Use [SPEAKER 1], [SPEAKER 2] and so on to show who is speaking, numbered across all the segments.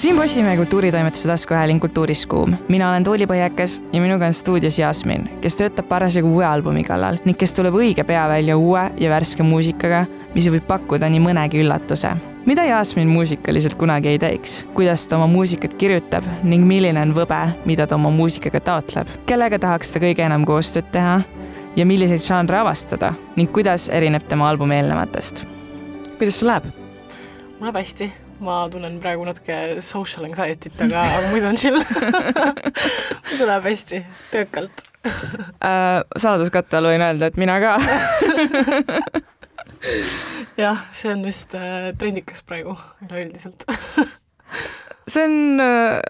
[SPEAKER 1] siin Postimehe kultuuritoimetuse taskuhääling Kultuuris Kuum. mina olen Tuuli Põhjakas ja minuga on stuudios Jasmin, kes töötab parasjagu uue albumi kallal ning kes tuleb õige pea välja uue ja värske muusikaga, mis võib pakkuda nii mõnegi üllatuse. mida Jasmin muusikaliselt kunagi ei teeks, kuidas ta oma muusikat kirjutab ning milline on võbe, mida ta oma muusikaga taotleb, kellega tahaks ta kõige enam koostööd teha ja milliseid žanre avastada ning kuidas erineb tema album eelnevatest. kuidas sul läheb?
[SPEAKER 2] mul läheb hästi ma tunnen praegu natuke social anxiety't, aga, muidu on chill. Muidu läheb hästi, töökalt
[SPEAKER 1] uh,. saladuskatte all võin öelda, et mina ka.
[SPEAKER 2] Jah, see on vist äh, trendikas praegu üleüldiselt.
[SPEAKER 1] See on äh,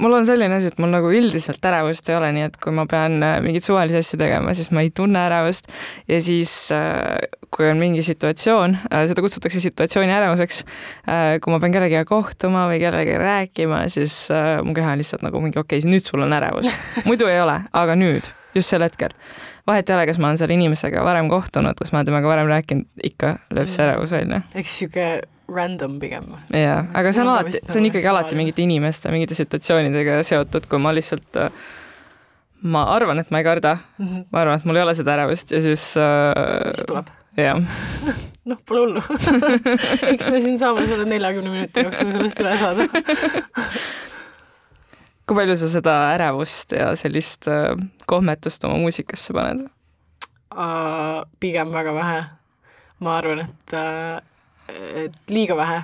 [SPEAKER 1] mul on selline asi, et mul nagu üldiselt ärevust ei ole, nii et kui ma pean äh, mingeid suvalisi asju tegema, siis ma ei tunne ärevust ja siis äh, kui on mingi situatsioon, äh, seda kutsutakse situatsiooni ärevuseks, kui ma pean kellegagi kohtuma või kellegagi rääkima, siis mu keha on lihtsalt nagu mingi okei okay,, nüüd sul on ärevus. muidu ei ole, aga nüüd, just sel hetkel. vahet ei ole, kas ma olen selle inimesega varem kohtunud, kas ma olen temaga varem rääkinud, ikka lööb see ärevus välja.
[SPEAKER 2] eks sihuke random pigem.
[SPEAKER 1] jaa, aga see on alati, see on nagu ikkagi alati mingite inimeste, mingite situatsioonidega seotud, kui ma lihtsalt äh, ma arvan, et ma ei karda mm, -hmm. ma arvan, et mul ei ole seda ärevust ja siis
[SPEAKER 2] äh, siis tuleb.
[SPEAKER 1] jah
[SPEAKER 2] noh, pole hullu eks me siin saame selle neljakümne minuti jooksul sellest üle saada
[SPEAKER 1] kui palju sa seda ärevust ja sellist äh, kohmetust oma muusikasse paned
[SPEAKER 2] uh,? pigem väga vähe. ma arvan, et uh, et liiga vähe.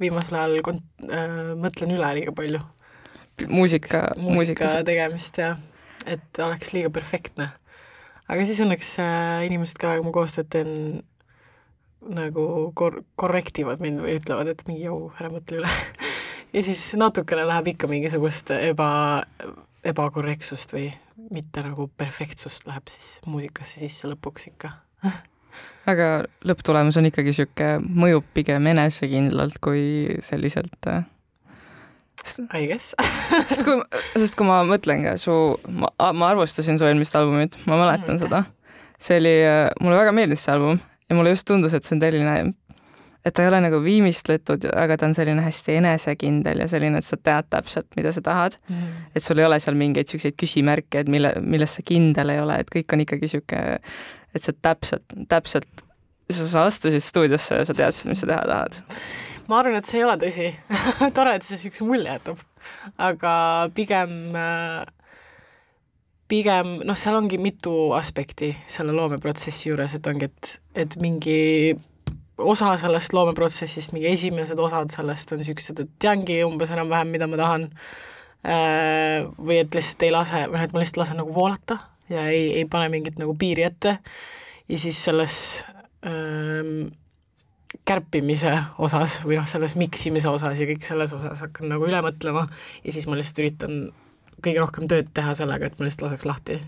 [SPEAKER 2] viimasel ajal kont-, äh, mõtlen üle liiga palju.
[SPEAKER 1] muusika,
[SPEAKER 2] muusika tegemist ja et oleks liiga perfektne. aga siis õnneks äh, inimesed, kellega ma koostööd teen, nagu kor-, korrektivad mind või ütlevad, et mingi jõu, ära mõtle üle ja siis natukene läheb ikka mingisugust eba, ebakorrektsust või mitte nagu perfektsust läheb siis muusikasse sisse lõpuks ikka
[SPEAKER 1] aga lõpptulemus on ikkagi niisugune, mõjub pigem enesekindlalt kui selliselt äh,
[SPEAKER 2] I guess.
[SPEAKER 1] sest kui, sest kui ma mõtlen ka su, ma, ma arvustasin su eelmist albumit, ma mäletan mm, seda. see oli, äh, mulle väga meeldis see album ja mulle just tundus, et see on selline, et ta ei ole nagu viimistletud, aga ta on selline hästi enesekindel ja selline, et sa tead täpselt, mida sa tahad. Mm.. et sul ei ole seal mingeid niisuguseid küsimärke, et mille, milles sa kindel ei ole, et kõik on ikkagi niisugune et sa täpselt, täpselt, sa astusid stuudiosse ja sa teadsid, mis sa teha tahad?
[SPEAKER 2] ma arvan, et see ei ole tõsi tore, et see niisuguse mulje jätab. aga pigem, pigem noh, seal ongi mitu aspekti selle loomeprotsessi juures, et ongi, et, et mingi osa sellest loomeprotsessist, mingi esimesed osad sellest on niisugused, et teangi umbes enam-vähem, mida ma tahan, äh, või et lihtsalt ei lase, või noh, et ma lihtsalt lasen nagu voolata ja ei, ei pane mingit nagu piiri ette. Ja siis selles ähm, kärpimise osas või noh, selles miksimise osas ja kõik selles osas hakkan nagu üle mõtlema. Ja siis ma lihtsalt üritan kõige rohkem tööd teha sellega, et ma lihtsalt laseks lahti.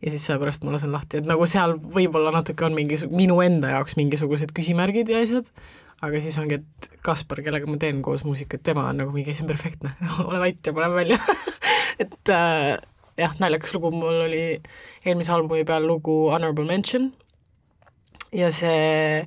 [SPEAKER 2] ja siis sellepärast ma lasen lahti, et nagu seal võib-olla natuke on mingi, minu enda jaoks mingisugused küsimärgid ja asjad, aga siis ongi, et Kaspar, kellega ma teen koos muusikat, tema on nagu mingi, see on perfektne. Ole vait ja paneme välja. Et äh, jah, naljakas lugu, mul oli eelmise albumi peal lugu Honorable Mention. Ja see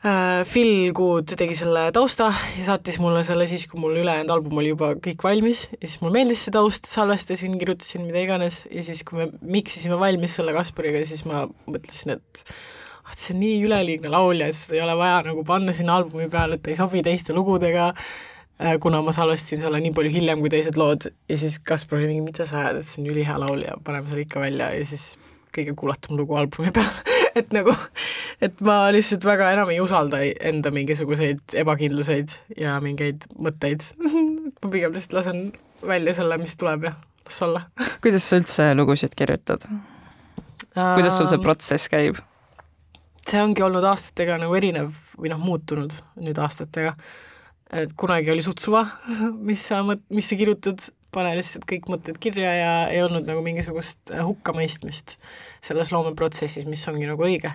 [SPEAKER 2] äh, Phil Good tegi selle tausta ja saatis mulle selle siis, kui mul ülejäänud album oli juba kõik valmis. Ja siis mulle meeldis see taust, salvestasin, kirjutasin mida iganes. Ja siis, kui me miksisime valmis selle Kaspariga, siis ma mõtlesin, et ah, et see on nii üleliigne laulja, et seda ei ole vaja nagu panna sinna albumi peale, et ta ei sobi teiste lugudega kuna ma salvestasin selle nii palju hiljem kui teised lood ja siis Kaspar oli mingi, mida sa ajad, et see on ülihea laul ja paneme selle ikka välja. Ja siis kõige kuulatum lugu albumi peal. Et nagu, et ma lihtsalt väga enam ei usalda enda mingisuguseid ebakindluseid ja mingeid mõtteid. Ma pigem lihtsalt lasen välja selle, mis tuleb ja las olla.
[SPEAKER 1] Kuidas sa üldse lugusid kirjutad? kuidas sul see protsess käib?
[SPEAKER 2] see ongi olnud aastatega nagu erinev või noh, muutunud nüüd aastatega et kunagi oli suht suva, mis sa mõt-, mis sa kirjutad, pane lihtsalt kõik mõtted kirja ja ei olnud nagu mingisugust äh, hukkamõistmist selles loomeprotsessis, mis ongi nagu õige.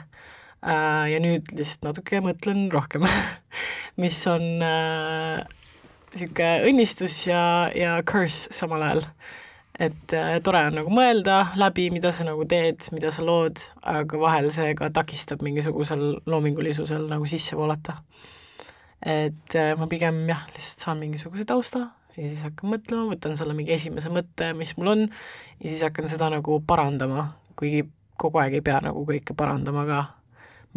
[SPEAKER 2] Äh, ja nüüd lihtsalt natuke mõtlen rohkem mis on niisugune äh, õnnistus ja, ja curse samal ajal. et äh, tore on nagu mõelda läbi, mida sa nagu teed, mida sa lood, aga vahel see ka takistab mingisugusel loomingulisusel nagu sisse voolata et äh, ma pigem jah, lihtsalt saan mingisuguse tausta ja siis hakkan mõtlema, võtan selle mingi esimese mõtte, mis mul on, ja siis hakkan seda nagu parandama, kuigi kogu aeg ei pea nagu kõike parandama ka,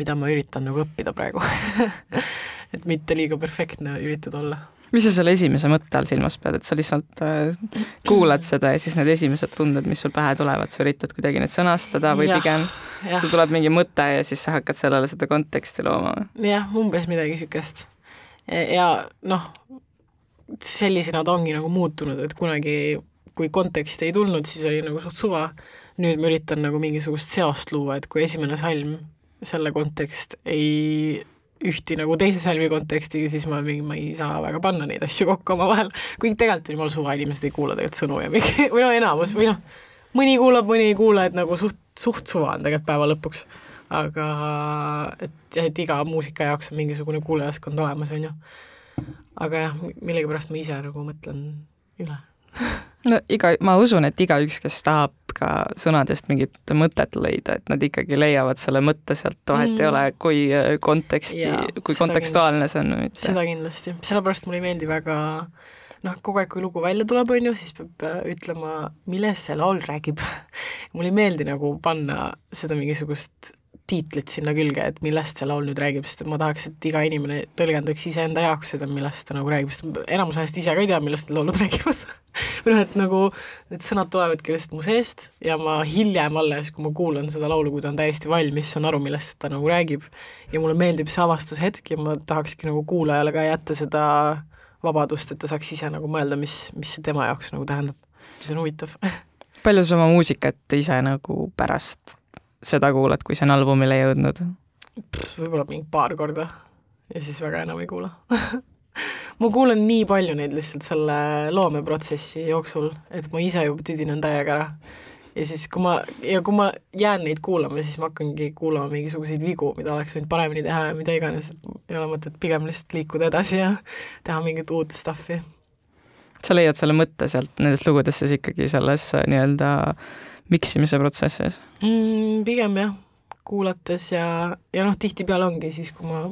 [SPEAKER 2] mida ma üritan nagu õppida praegu et mitte liiga perfektne üritada olla
[SPEAKER 1] mis sa selle esimese mõtte all silmas pead, et sa lihtsalt äh, kuulad seda ja siis need esimesed tunded, mis sul pähe tulevad, sa üritad kuidagi need sõnastada või ja, pigem ja. sul tuleb mingi mõte ja siis sa hakkad sellele seda konteksti looma?
[SPEAKER 2] jah, umbes midagi niisugust. Ja noh, sellisena ta ongi nagu muutunud, et kunagi kui konteksti ei tulnud, siis oli nagu suht suva, nüüd ma üritan nagu mingisugust seost luua, et kui esimene salm, selle kontekst ei ühti nagu teise salmi kontekstiga, siis ma mingi, ma ei saa väga panna neid asju kokku omavahel, kuigi tegelikult on jumal suva, inimesed ei kuula tegelikult sõnu ja mingi, või no enamus või noh, mõni kuulab, mõni ei kuula, et nagu suht, suht suva on tegelikult päeva lõpuks. Aga et, et iga muusika jaoks on mingisugune kuulajaskond olemas, on ju. aga jah, millegipärast ma ise nagu mõtlen üle
[SPEAKER 1] no iga, ma usun, et igaüks, kes tahab ka sõnadest mingit mõtet leida, et nad ikkagi leiavad selle mõtte sealt, vahet mm. ei ole, kui äh, konteksti, kui kontekstuaalne see on või mitte.
[SPEAKER 2] seda kindlasti, sellepärast mulle ei meeldi väga noh, kogu aeg, kui lugu välja tuleb, on ju, siis peab äh, ütlema, millest see laul räägib mulle ei meeldi nagu panna seda mingisugust tiitlit sinna külge, et millest see laul nüüd räägib, sest et ma tahaks, et iga inimene tõlgendaks iseenda jaoks seda, millest ta nagu räägib, sest enamus ajast ise ka ei tea, millest need laulud räägivad või noh, et nagu need sõnad tulevadki lihtsalt mu seest ja ma hiljem alles, kui ma kuulan seda laulu, kui ta on täiesti valmis, saan aru, millest ta nagu räägib. ja mulle meeldib see avastushetk ja ma tahakski nagu kuulajale ka jätta seda vabadust, et ta saaks ise nagu mõelda, mis, mis see tema jaoks nagu tähendab. see on huvitav
[SPEAKER 1] palju sa oma muusikat ise nagu pärast seda kuulad, kui see on albumile jõudnud?
[SPEAKER 2] võib-olla mingi paar korda ja siis väga enam ei kuula ma kuulan nii palju neid lihtsalt selle loomeprotsessi jooksul, et ma ise juba tüdinen täiega ära. ja siis, kui ma, ja kui ma jään neid kuulama, siis ma hakkangi kuulama mingisuguseid vigu, mida oleks võinud paremini teha ja mida iganes, et ei ole mõtet pigem lihtsalt liikuda edasi ja teha mingit uut stuff'i.
[SPEAKER 1] sa leiad selle mõtte sealt nendest lugudest siis ikkagi selles äh, nii-öelda miksimise protsessis
[SPEAKER 2] mm,? pigem jah, kuulates ja, ja noh, tihtipeale ongi siis, kui ma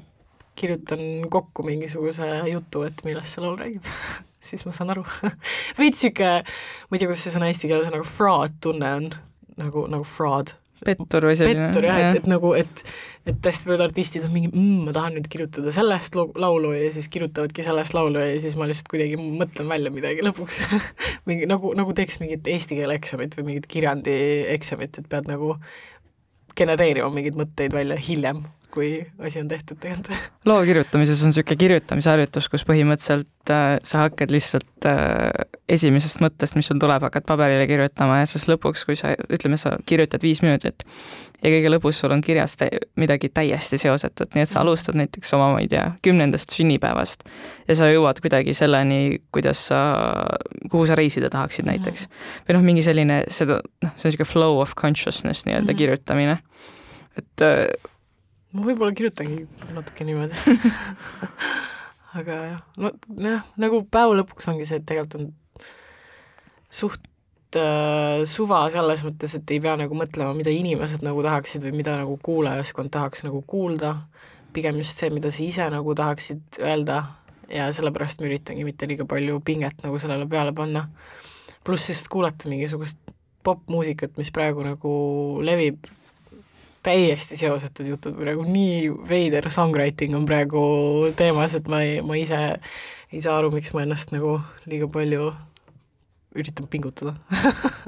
[SPEAKER 2] kirjutan kokku mingisuguse jutu, et millest see laul räägib siis ma saan aru veits sihuke, ma ei tea, kuidas see sõna eesti keeles on, nagu fraud tunne on, nagu, nagu fraud
[SPEAKER 1] pettur või selline.
[SPEAKER 2] pettur jah, et, et nagu, et, et hästi paljud artistid on mingi mmm,, ma tahan nüüd kirjutada sellest laulu ja siis kirjutavadki sellest laulu ja siis ma lihtsalt kuidagi mõtlen välja midagi lõpuks mingi nagu, nagu teeks mingit eesti keele eksamit või mingit kirjandi eksamit, et pead nagu genereerima mingeid mõtteid välja hiljem kui asi on tehtud tegelikult.
[SPEAKER 1] loo kirjutamises on niisugune kirjutamisharjutus, kus põhimõtteliselt äh, sa hakkad lihtsalt äh, esimesest mõttest, mis sul tuleb, hakkad paberile kirjutama ja siis lõpuks, kui sa, ütleme, sa kirjutad viis minutit ja kõige lõpus sul on kirjas tä midagi täiesti seosetut, nii et sa alustad näiteks oma, ma ei tea, kümnendast sünnipäevast ja sa jõuad kuidagi selleni, kuidas sa, kuhu sa reisida tahaksid näiteks. või noh, mingi selline, seda, noh, see on niisugune flow of consciousness nii-öelda -hmm. kirjutamine. et äh,
[SPEAKER 2] ma võib-olla kirjutangi natuke niimoodi. Aga jah, no jah, nagu päeva lõpuks ongi see, et tegelikult on suht äh, suva selles mõttes, et ei pea nagu mõtlema, mida inimesed nagu tahaksid või mida nagu kuulajaskond tahaks nagu kuulda, pigem just see, mida sa ise nagu tahaksid öelda. Ja sellepärast ma üritangi mitte liiga palju pinget nagu sellele peale panna. pluss lihtsalt kuulata mingisugust popmuusikat, mis praegu nagu levib täiesti seosetud jutud nagu nii veider songwriting on praegu teemas, et ma ei, ma ise ei saa aru, miks ma ennast nagu liiga palju üritan pingutada.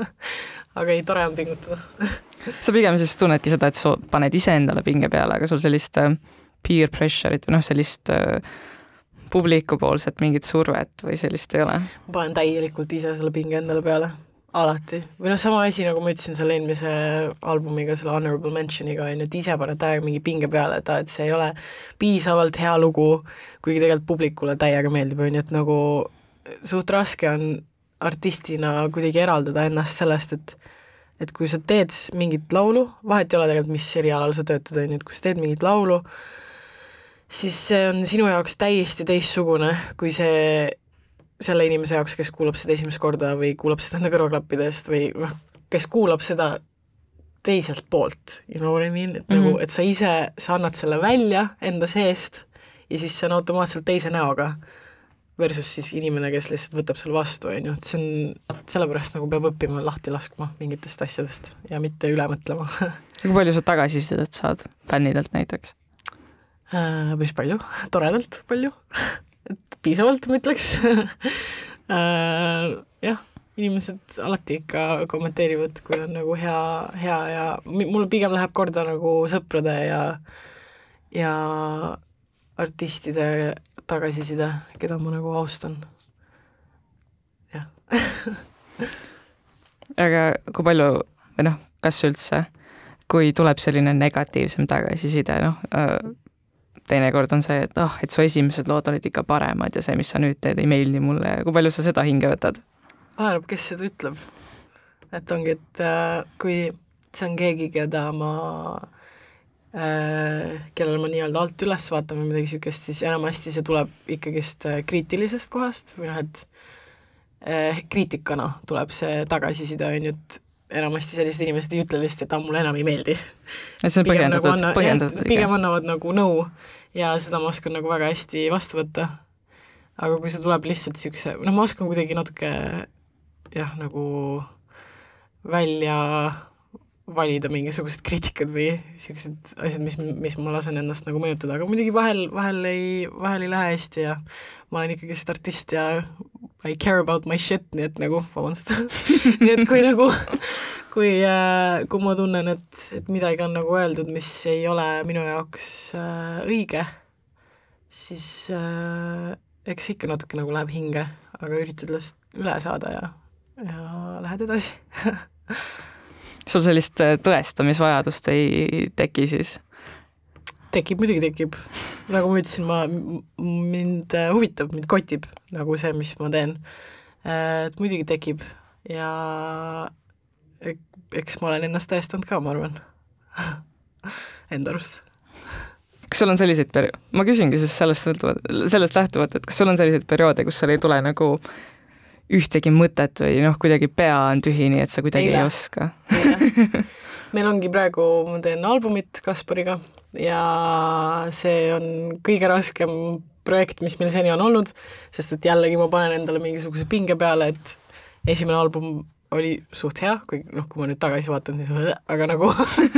[SPEAKER 2] Aga ei, tore on pingutada.
[SPEAKER 1] Sa pigem siis tunnedki seda, et sa paned iseendale pinge peale, aga sul sellist äh, peer pressure'it või noh, sellist äh, publikupoolset mingit survet või sellist ei ole?
[SPEAKER 2] ma panen täielikult ise selle pinge endale peale alati, või noh, sama asi, nagu ma ütlesin selle eelmise albumiga, selle Honorable Mentioniga, on ju, et ise paned täiega mingi pinge peale, et aa, et see ei ole piisavalt hea lugu, kuigi tegelikult publikule täiega meeldib, on ju, et nagu suht raske on artistina kuidagi eraldada ennast sellest, et et kui sa teed mingit laulu, vahet ei ole tegelikult, mis erialal sa töötad, on ju, et kui sa teed mingit laulu, siis see on sinu jaoks täiesti teistsugune kui see selle inimese jaoks, kes kuulab seda esimest korda või kuulab seda enda kõrvaklappidest või noh, kes kuulab seda teiselt poolt, you know what I mean, et mm -hmm. nagu, mhm. et sa ise, sa annad selle välja enda seest ja siis see on automaatselt teise näoga versus siis inimene, kes lihtsalt võtab selle vastu, on ju, et see on, sellepärast nagu peab õppima lahti laskma mingitest asjadest ja mitte üle mõtlema
[SPEAKER 1] kui palju sa tagasisidet saad fännidelt näiteks?
[SPEAKER 2] Äh, päris palju, toredalt palju et piisavalt, ma ütleks äh, jah, inimesed alati ikka kommenteerivad, kui on nagu hea, hea ja mul pigem läheb korda nagu sõprade ja ja artistide tagasiside, keda ma nagu austan. jah
[SPEAKER 1] aga kui palju või noh, kas üldse, kui tuleb selline negatiivsem tagasiside, noh äh, teinekord on see, et ah oh,, et su esimesed lood olid ikka paremad ja see, mis sa nüüd teed, ei meeldi mulle ja kui palju sa seda hinge võtad?
[SPEAKER 2] oleneb, kes seda ütleb. et ongi, et äh, kui see on keegi, keda ma Äh, kellele ma nii-öelda alt üles vaatan või midagi niisugust, siis enamasti see tuleb ikkagist äh, kriitilisest kohast või noh, et eh, kriitikana tuleb see tagasiside, on ju, et enamasti sellised inimesed ei ütle lihtsalt, et aa, mulle enam ei meeldi.
[SPEAKER 1] et see on põhjendatud nagu, põhjendatud.
[SPEAKER 2] pigem annavad nagu nõu ja seda ma oskan nagu väga hästi vastu võtta. aga kui see tuleb lihtsalt niisuguse, noh, ma oskan kuidagi natuke jah, nagu välja valida mingisugused kriitikad või niisugused asjad, mis, mis ma lasen ennast nagu mõjutada, aga muidugi vahel, vahel ei, vahel ei lähe hästi ja ma olen ikkagist artist ja I care about my shit, nii et nagu, vabandust nii et kui nagu, kui äh,, kui ma tunnen, et, et midagi on nagu öeldud, mis ei ole minu jaoks äh, õige, siis äh, eks ikka natuke nagu läheb hinge, aga üritad lihtsalt üle saada ja, ja lähed edasi
[SPEAKER 1] sul sellist äh, tõestamisvajadust ei teki siis?
[SPEAKER 2] Tekib, muidugi tekib. nagu ma ütlesin, ma, mind äh, huvitab, mind kotib nagu see, mis ma teen. Äh, et muidugi tekib ja eks ma olen ennast tõestanud ka, ma arvan enda arust.
[SPEAKER 1] kas sul on selliseid peri-, ma küsingi siis sellest sõltuvalt, sellest lähtuvalt, et kas sul on selliseid perioode, kus sul ei tule nagu ühtegi mõtet või noh, kuidagi pea on tühi, nii et sa kuidagi Eile. ei oska
[SPEAKER 2] meil ongi praegu, ma teen albumit Kaspariga ja see on kõige raskem projekt, mis meil seni on olnud, sest et jällegi ma panen endale mingisuguse pinge peale, et esimene album oli suht hea, kui noh, kui ma nüüd tagasi vaatan, siis aga nagu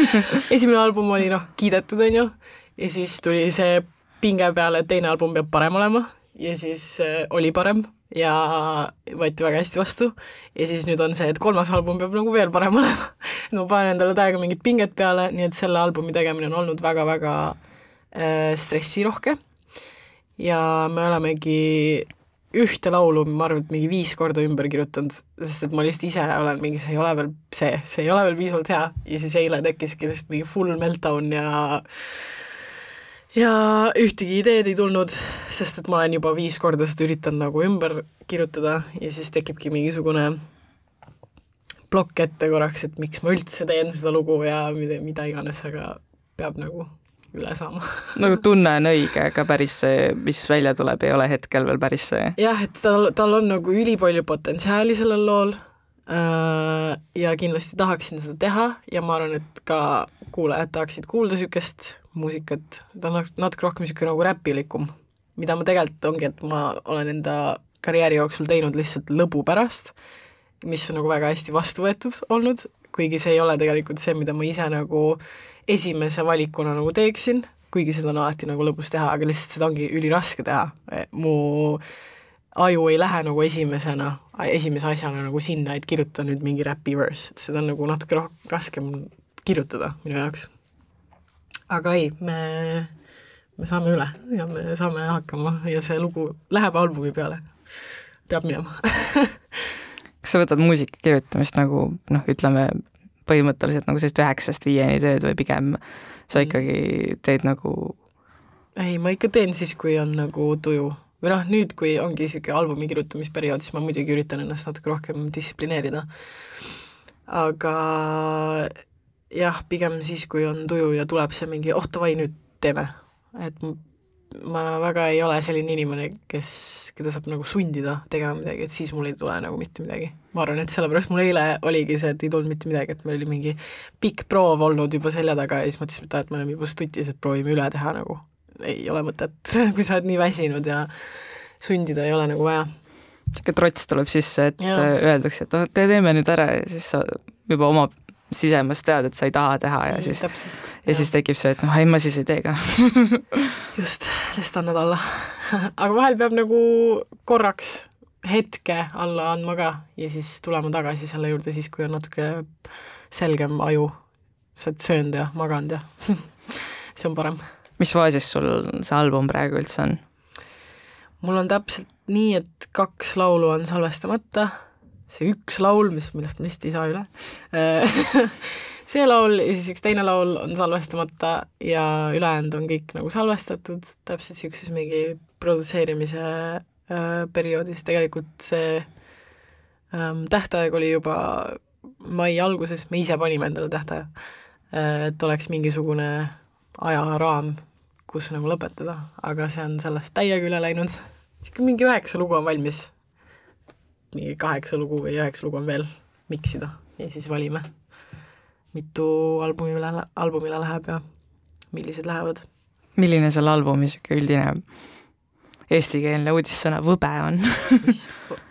[SPEAKER 2] esimene album oli noh, kiidetud, on ju, ja siis tuli see pinge peale, et teine album peab parem olema. Ja siis äh, oli parem ja võeti väga hästi vastu. Ja siis nüüd on see, et kolmas album peab nagu veel parem olema. Et ma panen endale täiega mingit pinget peale, nii et selle albumi tegemine on olnud väga-väga äh, stressirohke. Ja me olemegi ühte laulu, ma arvan, et mingi viis korda ümber kirjutanud, sest et ma lihtsalt ise olen mingi, see ei ole veel see, see ei ole veel piisavalt hea. Ja siis eile tekkiski lihtsalt mingi full meltdown ja ja ühtegi ideed ei tulnud, sest et ma olen juba viis korda seda üritanud nagu ümber kirjutada ja siis tekibki mingisugune plokk ette korraks, et miks ma üldse teen seda lugu ja mida, mida iganes, aga peab nagu üle saama
[SPEAKER 1] nagu tunne on õige, aga päris see, mis välja tuleb, ei ole hetkel veel päris see.
[SPEAKER 2] jah, et tal, tal on nagu ülipalju potentsiaali sellel lool äh, ja kindlasti tahaksin seda teha ja ma arvan, et ka kuulajad tahaksid kuulda niisugust muusikat, ta on natuke rohkem niisugune nagu räpilikum, mida ma tegelikult ongi, et ma olen enda karjääri jooksul teinud lihtsalt lõbu pärast, mis on nagu väga hästi vastu võetud olnud, kuigi see ei ole tegelikult see, mida ma ise nagu esimese valikuna nagu teeksin, kuigi seda on alati nagu lõbus teha, aga lihtsalt seda ongi üliraske teha, mu aju ei lähe nagu esimesena, esimese asjana nagu sinna, et kirjuta nüüd mingi räpi verse, et seda on nagu natuke roh-, raskem kirjutada minu jaoks aga ei, me, me saame üle ja me saame hakkama ja see lugu läheb albumi peale, peab minema
[SPEAKER 1] kas sa võtad muusika kirjutamist nagu noh, ütleme põhimõtteliselt nagu sellist üheksast viieni tööd või pigem sa ikkagi teed nagu
[SPEAKER 2] ei, ma ikka teen siis, kui on nagu tuju. või noh, nüüd, kui ongi niisugune albumi kirjutamisperiood, siis ma muidugi üritan ennast natuke rohkem distsiplineerida. aga jah, pigem siis, kui on tuju ja tuleb see mingi oh davai, nüüd teeme. et ma väga ei ole selline inimene, kes, keda saab nagu sundida tegema midagi, et siis mul ei tule nagu mitte midagi. ma arvan, et sellepärast mul eile oligi see, et ei tulnud mitte midagi, et meil oli mingi pikk proov olnud juba selja taga ja siis mõtlesime, et aa, et me oleme juba stutis, et proovime üle teha nagu. ei ole mõtet, kui sa oled nii väsinud ja sundida ei ole nagu vaja.
[SPEAKER 1] niisugune trots tuleb sisse, et äh, öeldakse, et oh, te teeme nüüd ära ja siis sa juba oma sisemas tead, et sa ei taha teha ja siis, ja siis tekib see, et noh, ei ma siis ei tee ka.
[SPEAKER 2] just, sest annad alla aga vahel peab nagu korraks hetke alla andma ka ja siis tulema tagasi selle juurde siis, kui on natuke selgem aju. sa oled söönud ja maganud ja see on parem.
[SPEAKER 1] mis faasis sul see album praegu üldse on?
[SPEAKER 2] mul on täpselt nii, et kaks laulu on salvestamata, see üks laul, mis, millest ma vist ei saa üle. See laul ja siis üks teine laul on salvestamata ja ülejäänud on kõik nagu salvestatud, täpselt niisuguses mingi produtseerimise äh, perioodis, tegelikult see ähm, tähtaeg oli juba mai alguses, me ise panime endale tähtaja äh,, et oleks mingisugune ajaraam, kus nagu lõpetada, aga see on sellest täiega üle läinud, niisugune mingi üheksa lugu on valmis, mingi kaheksa lugu või üheksa lugu on veel miksida ja siis valime, mitu albumile, albumile läheb ja millised lähevad.
[SPEAKER 1] milline selle albumi niisugune üldine eestikeelne uudissõna võbe on?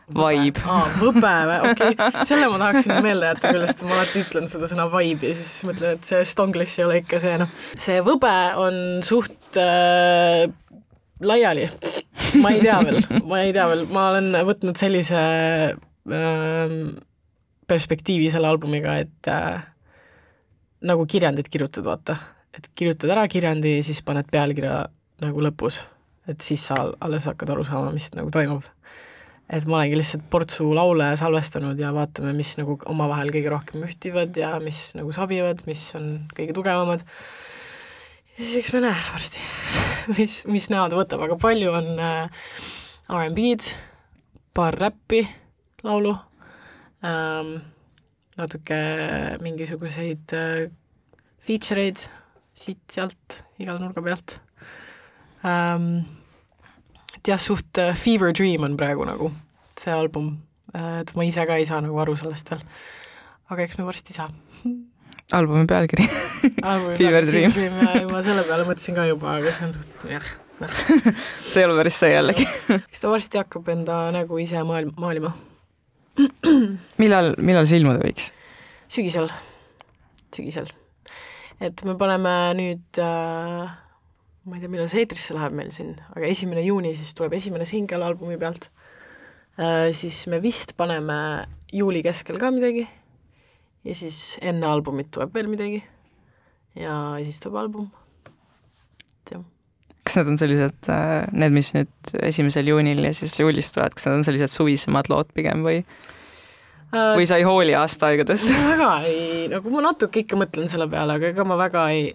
[SPEAKER 1] Vibe.
[SPEAKER 2] aa, võbe või, okei okay. selle ma tahaksin meelde jätta küll, sest ma alati ütlen seda sõna vibe ja siis mõtlen, et see stonglish ei ole ikka see, noh. see võbe on suht äh, laiali. ma ei tea veel, ma ei tea veel, ma olen võtnud sellise äh, perspektiivi selle albumiga, et äh, nagu kirjandit kirjutad, vaata. et kirjutad ära kirjandi ja siis paned pealkirja nagu lõpus. et siis sa alles hakkad aru saama, mis nagu toimub et ma olengi lihtsalt portsu laule salvestanud ja vaatame, mis nagu omavahel kõige rohkem ühtivad ja mis nagu sobivad, mis on kõige tugevamad. Siis eks me näe varsti, mis, mis näo ta võtab, aga palju on äh, R'n'B-d, paar räppi, laulu ähm,, natuke mingisuguseid äh, feature eid siit-sealt, igalt nurga pealt ähm, et jah, suht äh, Fever Dream on praegu nagu see album, et ma ise ka ei saa nagu aru sellest veel. aga eks me varsti saa.
[SPEAKER 1] albumi pealkiri Fever Dream.
[SPEAKER 2] Ma selle peale mõtlesin ka juba, aga see on suht jah.
[SPEAKER 1] see ei ole päris see jällegi.
[SPEAKER 2] eks ta varsti hakkab enda nägu ise maailm, maalima.
[SPEAKER 1] millal, millal see ilmuda võiks?
[SPEAKER 2] sügisel, sügisel. et me paneme nüüd äh, ma ei tea, millal see eetrisse läheb meil siin, aga esimene juuni siis tuleb esimene singel albumi pealt äh,. siis me vist paneme juuli keskel ka midagi ja siis enne albumit tuleb veel midagi ja siis tuleb album. et jah
[SPEAKER 1] kas need on sellised, need, mis nüüd esimesel juunil ja siis juulis tulevad, kas need on sellised suvisemad lood pigem või,
[SPEAKER 2] äh,
[SPEAKER 1] või sa ei hooli aastaaegadest?
[SPEAKER 2] väga ei, nagu ma natuke ikka mõtlen selle peale, aga ega ma väga ei,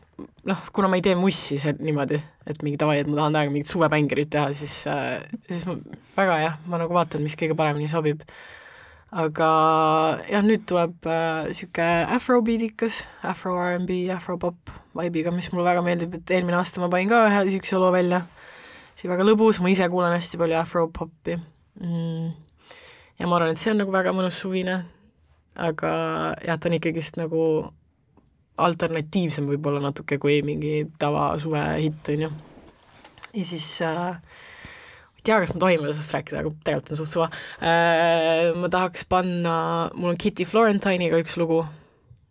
[SPEAKER 2] noh, kuna ma ei tee mussi see niimoodi, et mingi davai, et ma tahan täiega mingit suvepängerit teha, siis äh,, siis ma väga jah, ma nagu vaatan, mis kõige paremini sobib. Aga jah, nüüd tuleb niisugune äh, afrobeatikas, afro R'n'B, afropop vibe'iga, mis mulle väga meeldib, et eelmine aasta ma panin ka ühe niisuguse loo välja, see oli väga lõbus, ma ise kuulan hästi palju afropopi mm. ja ma arvan, et see on nagu väga mõnus suvine, aga jah, ta on ikkagist nagu alternatiivsem võib-olla natuke kui mingi tava suvehitt, on ju. ja siis äh, ei tea, kas ma tohin veel sellest rääkida, aga tegelikult on suht suva äh,. ma tahaks panna, mul on Kitty Florentine'iga üks lugu,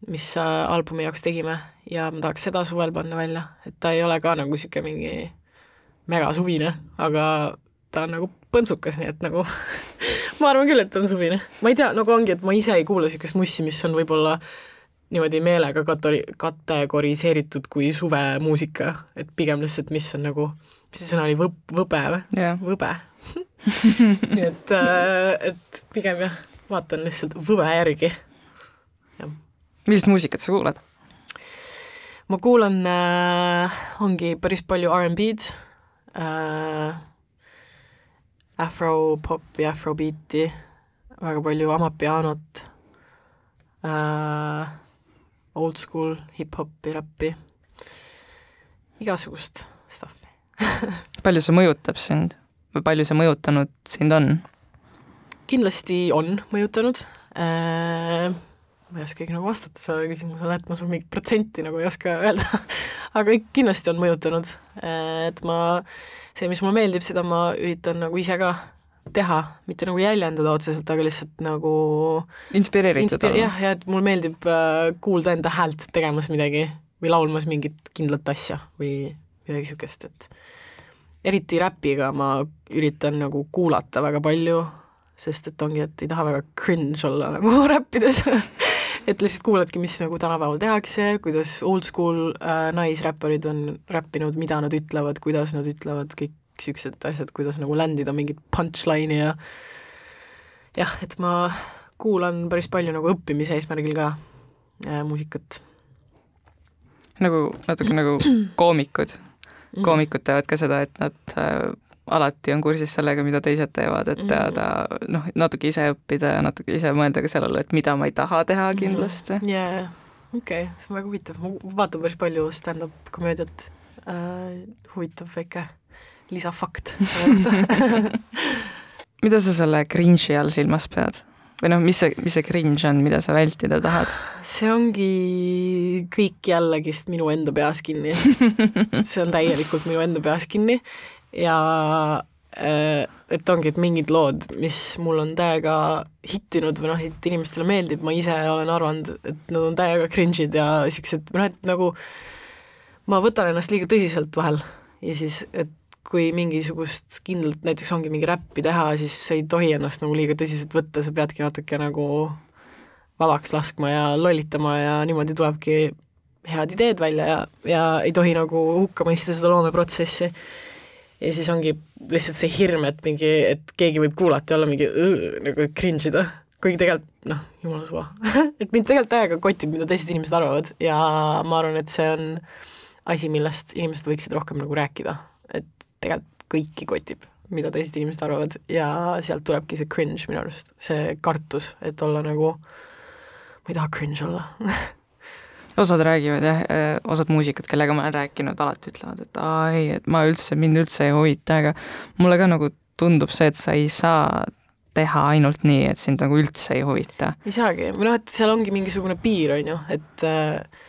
[SPEAKER 2] mis äh, albumi jaoks tegime ja ma tahaks seda suvel panna välja, et ta ei ole ka nagu niisugune mingi megasuvine, aga ta on nagu põntsukas, nii et nagu ma arvan küll, et ta on suvine. ma ei tea, nagu ongi, et ma ise ei kuula niisugust mussi, mis on võib-olla niimoodi meelega katori-, kategoriseeritud kui suvemuusika, et pigem lihtsalt, mis on nagu, mis see sõna oli, võb-, võbe või?
[SPEAKER 1] jah,
[SPEAKER 2] võbe nii et, et pigem jah, vaatan lihtsalt võbe järgi.
[SPEAKER 1] millist muusikat sa kuulad?
[SPEAKER 2] ma kuulan äh,, ongi päris palju R'n'B-d äh,, afropopi, afrobeati, väga palju amapianot äh,, old school hip-hopi, räppi, igasugust stuff'i.
[SPEAKER 1] palju see mõjutab sind või palju see mõjutanud sind on?
[SPEAKER 2] kindlasti on mõjutanud äh,, ma ei oskagi nagu vastata sellele küsimusele, et ma sul mingit protsenti nagu ei oska öelda aga kindlasti on mõjutanud, et ma, see, mis mulle meeldib, seda ma üritan nagu ise ka teha, mitte nagu jäljendada otseselt, aga lihtsalt nagu
[SPEAKER 1] inspireeritud
[SPEAKER 2] inspire, olla. jah, ja et mulle meeldib äh, kuulda enda häält tegemas midagi või laulmas mingit kindlat asja või midagi niisugust, et eriti räpiga ma üritan nagu kuulata väga palju, sest et ongi, et ei taha väga cringe olla nagu räppides et lihtsalt kuuladki, mis nagu tänapäeval tehakse, kuidas old school äh, naisräpparid on räppinud, mida nad ütlevad, kuidas nad ütlevad, kõik niisugused asjad, kuidas nagu ländida mingit punchline'i ja jah, et ma kuulan päris palju nagu õppimise eesmärgil ka äh, muusikat.
[SPEAKER 1] nagu natuke nagu koomikud. Koomikud teevad ka seda, et nad äh, alati on kursis sellega, mida teised teevad, et mhm. teada noh, natuke ise õppida ja natuke ise mõelda ka sellele, et mida ma ei taha teha mhm. kindlasti.
[SPEAKER 2] jaa, okei, see on väga huvitav, ma vaatan päris palju stand-up komöödiat äh,, huvitav väike lisafakt selle kohta
[SPEAKER 1] mida sa selle cringe'i all silmas pead? Või noh, mis see, mis see cringe on, mida sa vältida tahad?
[SPEAKER 2] see ongi kõik jällegist minu enda peas kinni. See on täielikult minu enda peas kinni. Ja äh, et ongi, et mingid lood, mis mul on täiega hittinud või noh, et inimestele meeldib, ma ise olen arvanud, et nad on täiega cringe'id ja siuksed, noh et nagu ma võtan ennast liiga tõsiselt vahel. Ja siis, et kui mingisugust kindlalt, näiteks ongi mingi räppi teha, siis sa ei tohi ennast nagu liiga tõsiselt võtta, sa peadki natuke nagu vabaks laskma ja lollitama ja niimoodi tulebki head ideed välja ja, ja ei tohi nagu hukka mõista seda loomeprotsessi. ja siis ongi lihtsalt see hirm, et mingi, et keegi võib kuulata ja olla mingi nagu cringe ida, kuigi tegelikult noh, jumala suva. Et mind tegelikult täiega kotib, mida teised inimesed arvavad ja ma arvan, et see on asi, millest inimesed võiksid rohkem nagu rääkida tegelikult kõiki kotib, mida teised inimesed arvavad ja sealt tulebki see cringe minu arust, see kartus, et olla nagu, ma ei taha cringe olla
[SPEAKER 1] osad räägivad jah, eh, osad muusikud, kellega ma olen rääkinud, alati ütlevad, et aa ei, et ma üldse, mind üldse ei huvita, aga mulle ka nagu tundub see, et sa ei saa teha ainult nii, et sind nagu üldse ei huvita.
[SPEAKER 2] ei saagi, või noh, et seal ongi mingisugune piir, on ju, et äh,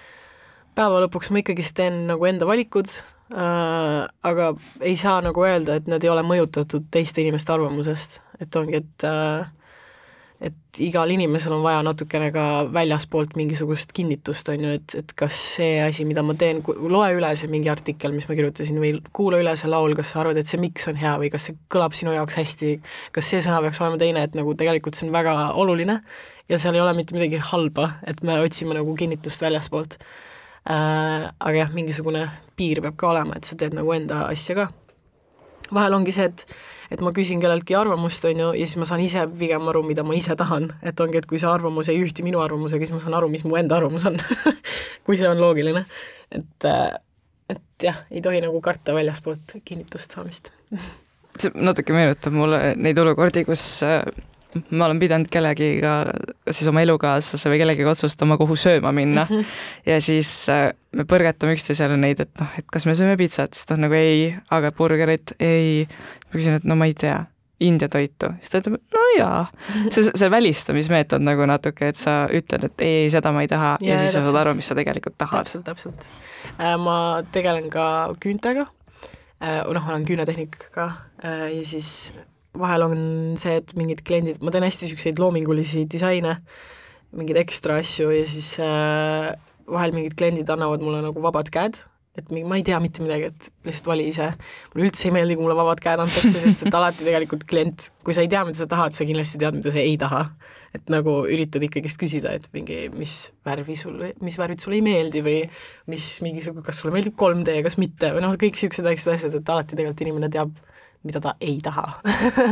[SPEAKER 2] päeva lõpuks ma ikkagist teen nagu enda valikud äh,, aga ei saa nagu öelda, et nad ei ole mõjutatud teiste inimeste arvamusest, et ongi, et äh, et igal inimesel on vaja natukene ka väljaspoolt mingisugust kinnitust, on ju, et, et kas see asi, mida ma teen, loe üle see mingi artikkel, mis ma kirjutasin, või kuula üle see laul, kas sa arvad, et see miks on hea või kas see kõlab sinu jaoks hästi, kas see sõna peaks olema teine, et nagu tegelikult see on väga oluline ja seal ei ole mitte midagi halba, et me otsime nagu kinnitust väljaspoolt äh,. Aga jah, mingisugune piir peab ka olema, et sa teed nagu enda asja ka. vahel ongi see, et, et ma küsin kelleltki arvamust, on ju, ja siis ma saan ise pigem aru, mida ma ise tahan, et ongi, et kui see arvamus ei ühti minu arvamusega, siis ma saan aru, mis mu enda arvamus on kui see on loogiline. et, äh, et jah, ei tohi nagu karta väljaspoolt kinnitust saamist
[SPEAKER 1] see natuke meenutab mulle neid olukordi, kus äh, ma olen pidanud kellegiga, siis oma elukaaslase või kellegiga otsustama, kuhu sööma minna mm. -hmm. ja siis äh, me põrgatame üksteisele neid, et noh, et kas me sööme pitsat, siis ta on nagu ei, aga burgerit ei. ma küsin, et no ma ei tea, India toitu, siis ta ütleb, no jaa. see, see välistamismeetod nagu natuke, et sa ütled, et ei, ei, seda ma ei taha ja, ja siis sa saad aru, mis sa tegelikult tahad.
[SPEAKER 2] täpselt, täpselt äh,. ma tegelen ka küüntega äh,, noh, olen küünetehnika äh, ja siis vahel on see, et mingid kliendid, ma teen hästi niisuguseid loomingulisi disaine, mingeid ekstra asju ja siis äh, vahel mingid kliendid annavad mulle nagu vabad käed, et mingi, ma ei tea mitte midagi, et lihtsalt vali ise. mulle üldse ei meeldi, kui mulle vabad käed antakse, sest et alati tegelikult klient, kui sa ei tea, mida sa tahad, sa kindlasti tead, mida sa ei taha. et nagu üritad ikkagist küsida, et mingi, mis värvi sulle, mis värvid sulle ei meeldi või mis mingisugune, kas sulle meeldib 3D, kas mitte või noh, kõik niisugused väiksed asjad, et alati tegelikult inimene teab mida ta ei taha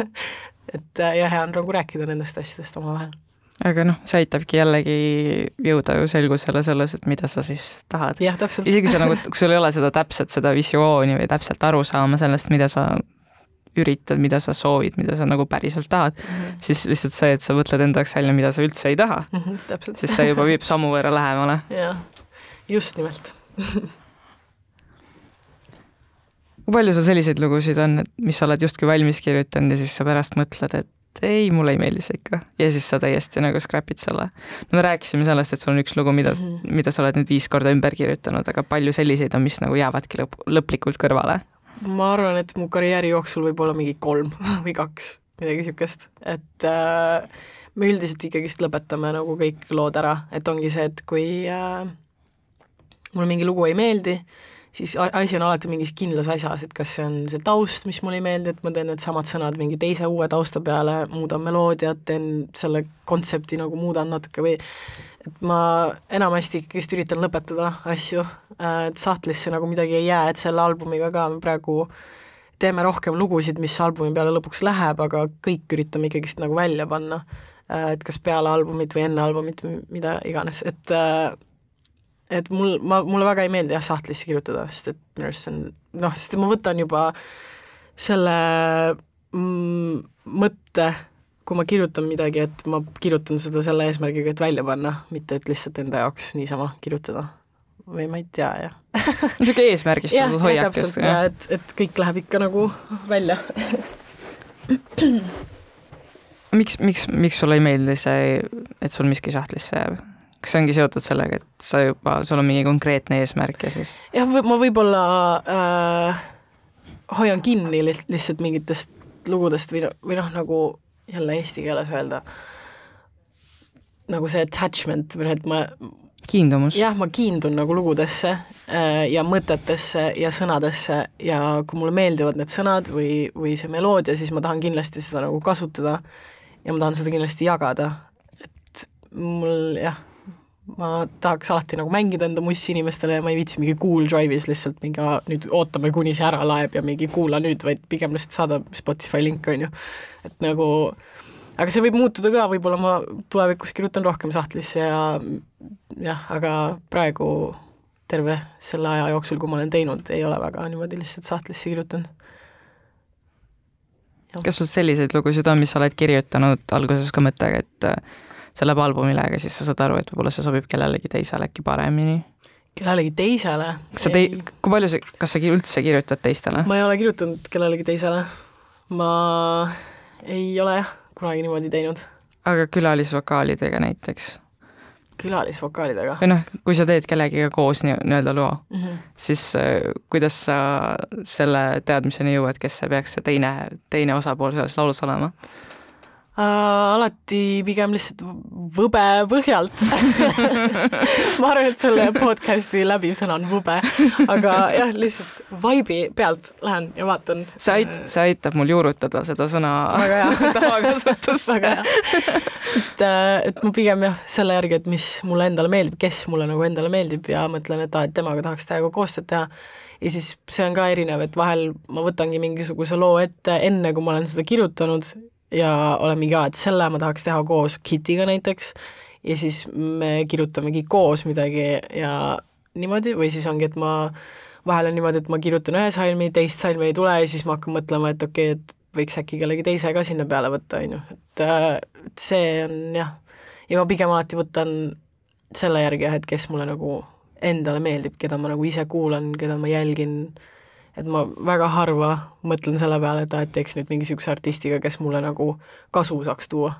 [SPEAKER 2] et äh, ja hea on nagu rääkida nendest asjadest omavahel.
[SPEAKER 1] aga noh, see aitabki jällegi jõuda ju selgusele selles, et mida sa siis tahad. isegi sa nagu, kui sul ei ole seda täpset, seda visiooni või täpselt arusaama sellest, mida sa üritad, mida sa soovid, mida sa nagu päriselt tahad mm, -hmm. siis lihtsalt see, et sa mõtled enda jaoks välja, mida sa üldse ei taha
[SPEAKER 2] mm, -hmm,
[SPEAKER 1] siis see juba viib sammu võrra lähemale.
[SPEAKER 2] jah, just nimelt
[SPEAKER 1] kui palju sul selliseid lugusid on, et mis sa oled justkui valmis kirjutanud ja siis sa pärast mõtled, et ei, mulle ei meeldi see ikka ja siis sa täiesti nagu scrap'id selle. no me rääkisime sellest, et sul on üks lugu, mida mm, -hmm. mida sa oled nüüd viis korda ümber kirjutanud, aga palju selliseid on, mis nagu jäävadki lõp lõplikult kõrvale?
[SPEAKER 2] ma arvan, et mu karjääri jooksul võib olla mingi kolm või kaks, midagi niisugust, et äh, me üldiselt ikkagist lõpetame nagu kõik lood ära, et ongi see, et kui äh, mulle mingi lugu ei meeldi, siis asi on alati mingis kindlas asjas, et kas see on see taust, mis mulle ei meeldi, et ma teen needsamad sõnad mingi teise uue tausta peale, muudan meloodiat, teen selle kontsepti nagu muudan natuke või et ma enamasti ikkagist üritan lõpetada asju, et sahtlisse nagu midagi ei jää, et selle albumiga ka me praegu teeme rohkem lugusid, mis albumi peale lõpuks läheb, aga kõik üritame ikkagist nagu välja panna. et kas peale albumit või enne albumit, mida iganes, et et mul, ma, mulle väga ei meeldi jah sahtlisse kirjutada, sest et minu arust see on noh, sest ma võtan juba selle mm, mõtte, kui ma kirjutan midagi, et ma kirjutan seda selle eesmärgiga, et välja panna, mitte et lihtsalt enda jaoks niisama kirjutada. või ma ei tea, jah.
[SPEAKER 1] niisugune eesmärgistatud hoiak
[SPEAKER 2] jah, et, et kõik läheb ikka nagu välja
[SPEAKER 1] miks, miks, miks sulle ei meeldi see, et sul miski sahtlisse jääb? Kas see ongi seotud sellega, et sa juba, sul on mingi konkreetne eesmärk ja siis?
[SPEAKER 2] jah, ma võib-olla äh, hoian kinni li lihtsalt mingitest lugudest või, või noh, nagu jälle eesti keeles öelda, nagu see attachment või noh, et ma
[SPEAKER 1] kiindumus?
[SPEAKER 2] jah, ma kiindun nagu lugudesse äh, ja mõtetesse ja sõnadesse ja kui mulle meeldivad need sõnad või, või see meloodia, siis ma tahan kindlasti seda nagu kasutada ja ma tahan seda kindlasti jagada, et mul jah ma tahaks alati nagu mängida enda mussi inimestele ja ma ei viitsi mingi Cool Drive'is lihtsalt mingi nüüd ootame, kuni see ära laeb ja mingi kuula nüüd, vaid pigem lihtsalt saada Spotify link, on ju. et nagu, aga see võib muutuda ka, võib-olla ma tulevikus kirjutan rohkem sahtlisse ja jah, aga praegu terve selle aja jooksul, kui ma olen teinud, ei ole väga niimoodi lihtsalt sahtlisse kirjutanud.
[SPEAKER 1] kas sul selliseid lugusid on, mis sa oled kirjutanud alguses ka mõttega, et läheb albumile, aga siis sa saad aru, et võib-olla see sobib kellelegi teisele äkki paremini.
[SPEAKER 2] kellelegi teisele?
[SPEAKER 1] kas sa tei-, kui palju sa, kas sa üldse kirjutad teistele?
[SPEAKER 2] ma ei ole kirjutanud kellelegi teisele. ma ei ole jah, kunagi niimoodi teinud.
[SPEAKER 1] aga külalisvokaalidega näiteks?
[SPEAKER 2] külalisvokaalidega?
[SPEAKER 1] või noh, kui sa teed kellegiga koos nii-öelda loo mm, -hmm. siis äh, kuidas sa selle teadmiseni jõuad, kes see peaks see teine, teine osapool selles laulus olema?
[SPEAKER 2] Äh, alati pigem lihtsalt võbe põhjalt. Ma arvan, et selle podcast'i läbiv sõna on võbe, aga jah, lihtsalt vibe'i pealt lähen ja vaatan.
[SPEAKER 1] see ait-, see aitab mul juurutada seda sõna tavakasutusse
[SPEAKER 2] et, äh, et ma pigem jah, selle järgi, et mis mulle endale meeldib, kes mulle nagu endale meeldib ja mõtlen, et aa, et temaga tahaks temaga koostööd teha. Ja siis see on ka erinev, et vahel ma võtangi mingisuguse loo ette enne, kui ma olen seda kirjutanud ja olen mingi, et selle ma tahaks teha koos Kitiga näiteks. Ja siis me kirjutamegi koos midagi ja niimoodi, või siis ongi, et ma vahel on niimoodi, et ma kirjutan ühe salmi, teist salmi ei tule ja siis ma hakkan mõtlema, et okei okay,, et võiks äkki kellegi teise ka sinna peale võtta, on ju, et et see on jah, ja ma pigem alati võtan selle järgi jah, et kes mulle nagu endale meeldib, keda ma nagu ise kuulan, keda ma jälgin, et ma väga harva mõtlen selle peale, et aa, et teeks nüüd mingi niisuguse artistiga, kes mulle nagu kasu saaks tuua.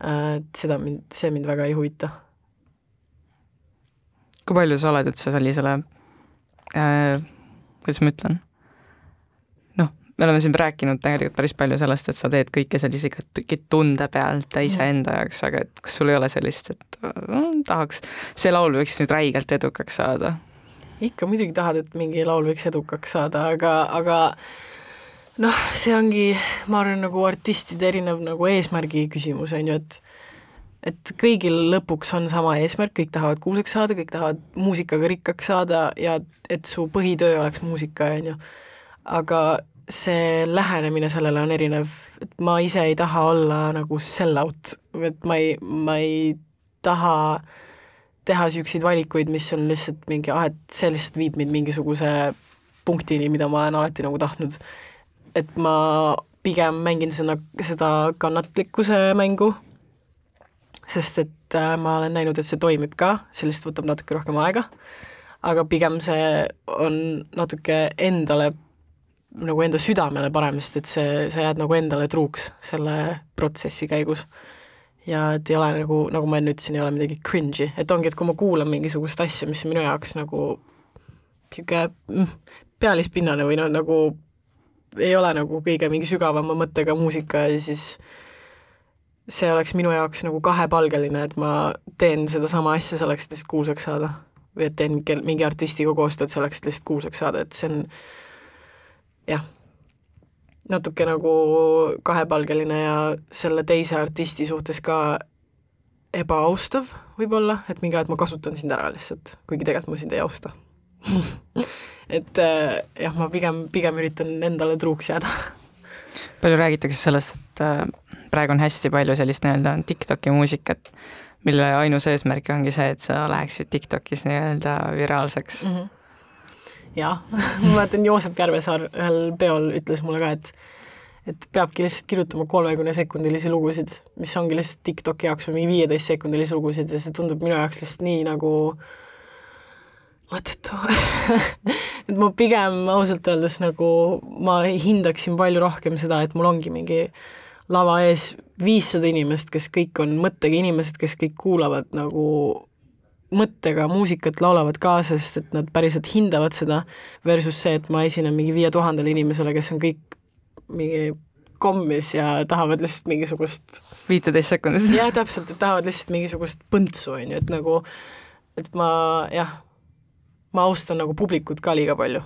[SPEAKER 2] et seda mind, see mind väga ei huvita.
[SPEAKER 1] kui palju sa oled üldse sellisele äh,, kuidas ma ütlen, noh, me oleme siin rääkinud tegelikult päris palju sellest, et sa teed kõike sellise tunde pealt ja iseenda jaoks, aga et kas sul ei ole sellist, et äh, tahaks, see laul võiks nüüd räigelt edukaks saada
[SPEAKER 2] ikka muidugi tahad, et mingi laul võiks edukaks saada, aga, aga noh, see ongi, ma arvan, nagu artistide erinev nagu eesmärgi küsimus, on ju, et et kõigil lõpuks on sama eesmärk, kõik tahavad kuulsaks saada, kõik tahavad muusikaga rikkaks saada ja et su põhitöö oleks muusika, on ju. aga see lähenemine sellele on erinev, et ma ise ei taha olla nagu sell-out, et ma ei, ma ei taha äh, teha niisuguseid valikuid, mis on lihtsalt mingi, ah, et see lihtsalt viib mind mingisuguse punktini, mida ma olen alati nagu tahtnud. et ma pigem mängin seda, seda kannatlikkuse mängu, sest et äh, ma olen näinud, et see toimib ka, see lihtsalt võtab natuke rohkem aega, aga pigem see on natuke endale nagu enda südamele parem, sest et see, sa jääd nagu endale truuks selle protsessi käigus. Ja et ei ole nagu, nagu ma enne ütlesin, ei ole midagi cringe'i, et ongi, et kui ma kuulan mingisugust asja, mis on minu jaoks nagu niisugune mm, pealispinnane või noh, nagu ei ole nagu kõige mingi sügavama mõttega muusika ja siis see oleks minu jaoks nagu kahepalgeline, et ma teen sedasama asja selleks, et lihtsalt kuulsaks saada. või et teen mingi artistiga koostööd selleks, et lihtsalt kuulsaks saada, et see on jah, natuke nagu kahepalgeline ja selle teise artisti suhtes ka ebaaustav võib-olla, et mingi aeg ma kasutan sind ära lihtsalt, kuigi tegelikult ma sind ei austa et äh, jah, ma pigem, pigem üritan endale truuks jääda.
[SPEAKER 1] palju räägitakse sellest, et äh, praegu on hästi palju sellist nii-öelda TikToki muusikat, mille ainus eesmärk ongi see, et sa läheksid TikTokis nii-öelda viraalseks mm. -hmm
[SPEAKER 2] jah. Ma mäletan, Joosep Järvesaar ühel peol ütles mulle ka, et et peabki lihtsalt kirjutama kolmekümne sekundilisi lugusid, mis ongi lihtsalt TikToki jaoks mingi viieteist sekundilisi lugusid ja see tundub minu jaoks lihtsalt nii nagu mõttetu. Et ma pigem ausalt öeldes nagu ma hindaksin palju rohkem seda, et mul ongi mingi lava ees viissada inimest, kes kõik on mõttega inimesed, kes kõik kuulavad nagu mõttega muusikat, laulavad kaasa, sest et nad päriselt hindavad seda, versus see, et ma esinen mingi viie tuhandele inimesele, kes on kõik mingi kommis ja tahavad lihtsalt mingisugust
[SPEAKER 1] viiteist sekundit.
[SPEAKER 2] jah, täpselt, et tahavad lihtsalt mingisugust põntsu, on ju, et nagu, et ma jah, ma austan nagu publikut ka liiga palju.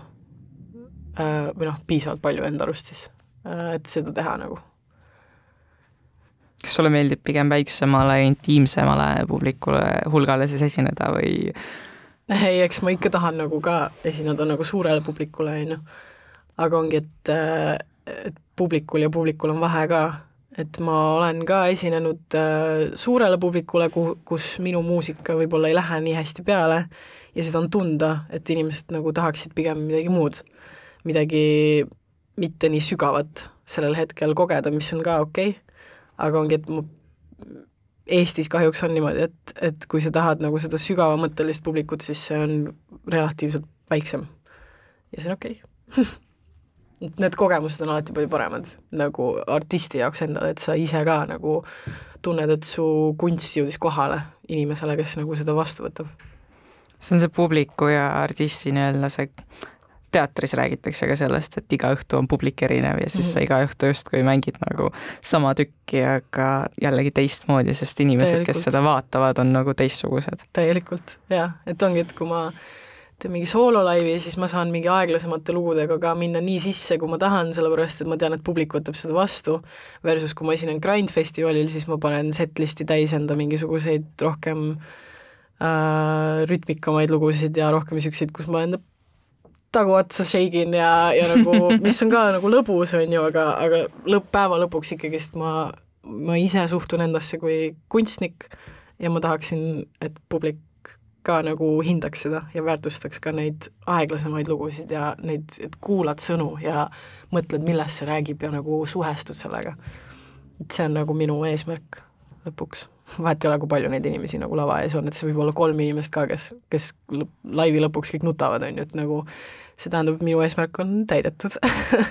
[SPEAKER 2] Äh, või noh, piisavalt palju enda arust siis, äh, et seda teha nagu
[SPEAKER 1] kas sulle meeldib pigem väiksemale, intiimsemale publikule, hulgale siis esineda või?
[SPEAKER 2] ei, eks ma ikka tahan nagu ka esineda nagu suurele publikule, on ju. aga ongi, et, et publikul ja publikul on vahe ka, et ma olen ka esinenud äh, suurele publikule, kuhu, kus minu muusika võib-olla ei lähe nii hästi peale ja seda on tunda, et inimesed nagu tahaksid pigem midagi muud, midagi mitte nii sügavat sellel hetkel kogeda, mis on ka okei okay aga ongi, et mu Eestis kahjuks on niimoodi, et, et kui sa tahad nagu seda sügavamõttelist publikut, siis see on relatiivselt väiksem. ja see on okei okay. Need kogemused on alati palju paremad nagu artisti jaoks endale, et sa ise ka nagu tunned, et su kunst jõudis kohale inimesele, kes nagu seda vastu võtab.
[SPEAKER 1] see on see publiku ja artisti nii-öelda see teatris räägitakse ka sellest, et iga õhtu on publik erinev ja siis mm -hmm. sa iga õhtu justkui mängid nagu sama tükki, aga jällegi teistmoodi, sest inimesed, kes seda vaatavad, on nagu teistsugused.
[SPEAKER 2] täielikult, jah, et ongi, et kui ma teen mingi soololaivi, siis ma saan mingi aeglasemate lugudega ka minna nii sisse, kui ma tahan, sellepärast et ma tean, et publik võtab seda vastu, versus kui ma esinen Grind festivalil, siis ma panen setlist'i täis enda mingisuguseid rohkem äh, rütmikamaid lugusid ja rohkem niisuguseid, kus ma enda taguotsa shake'in ja, ja nagu, mis on ka nagu lõbus, on ju, aga, aga lõpp, päeva lõpuks ikkagist ma, ma ise suhtun endasse kui kunstnik ja ma tahaksin, et publik ka nagu hindaks seda ja väärtustaks ka neid aeglasemaid lugusid ja neid, et kuulad sõnu ja mõtled, millest see räägib ja nagu suhestud sellega. et see on nagu minu eesmärk lõpuks. Vahet ei ole, kui palju neid inimesi nagu lava ees on, et see võib olla kolm inimest ka, kes, kes laivi lõpuks kõik nutavad, on ju, et nagu see tähendab, et minu eesmärk on täidetud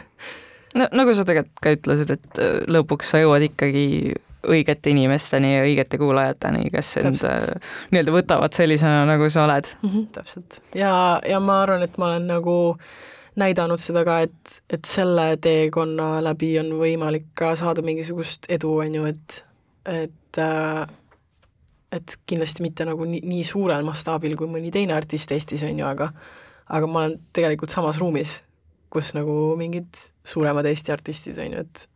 [SPEAKER 1] no nagu sa tegelikult ka ütlesid, et äh, lõpuks sa jõuad ikkagi õigete inimesteni ja õigete kuulajateni, kes sind äh, nii-öelda võtavad sellisena, nagu sa oled
[SPEAKER 2] mm. -hmm, täpselt. ja, ja ma arvan, et ma olen nagu näidanud seda ka, et, et selle teekonna läbi on võimalik ka saada mingisugust edu, on ju, et, et äh, et kindlasti mitte nagu nii, nii suurel mastaabil kui mõni teine artist Eestis, on ju, aga aga ma olen tegelikult samas ruumis, kus nagu mingid suuremad Eesti artistid, on ju, et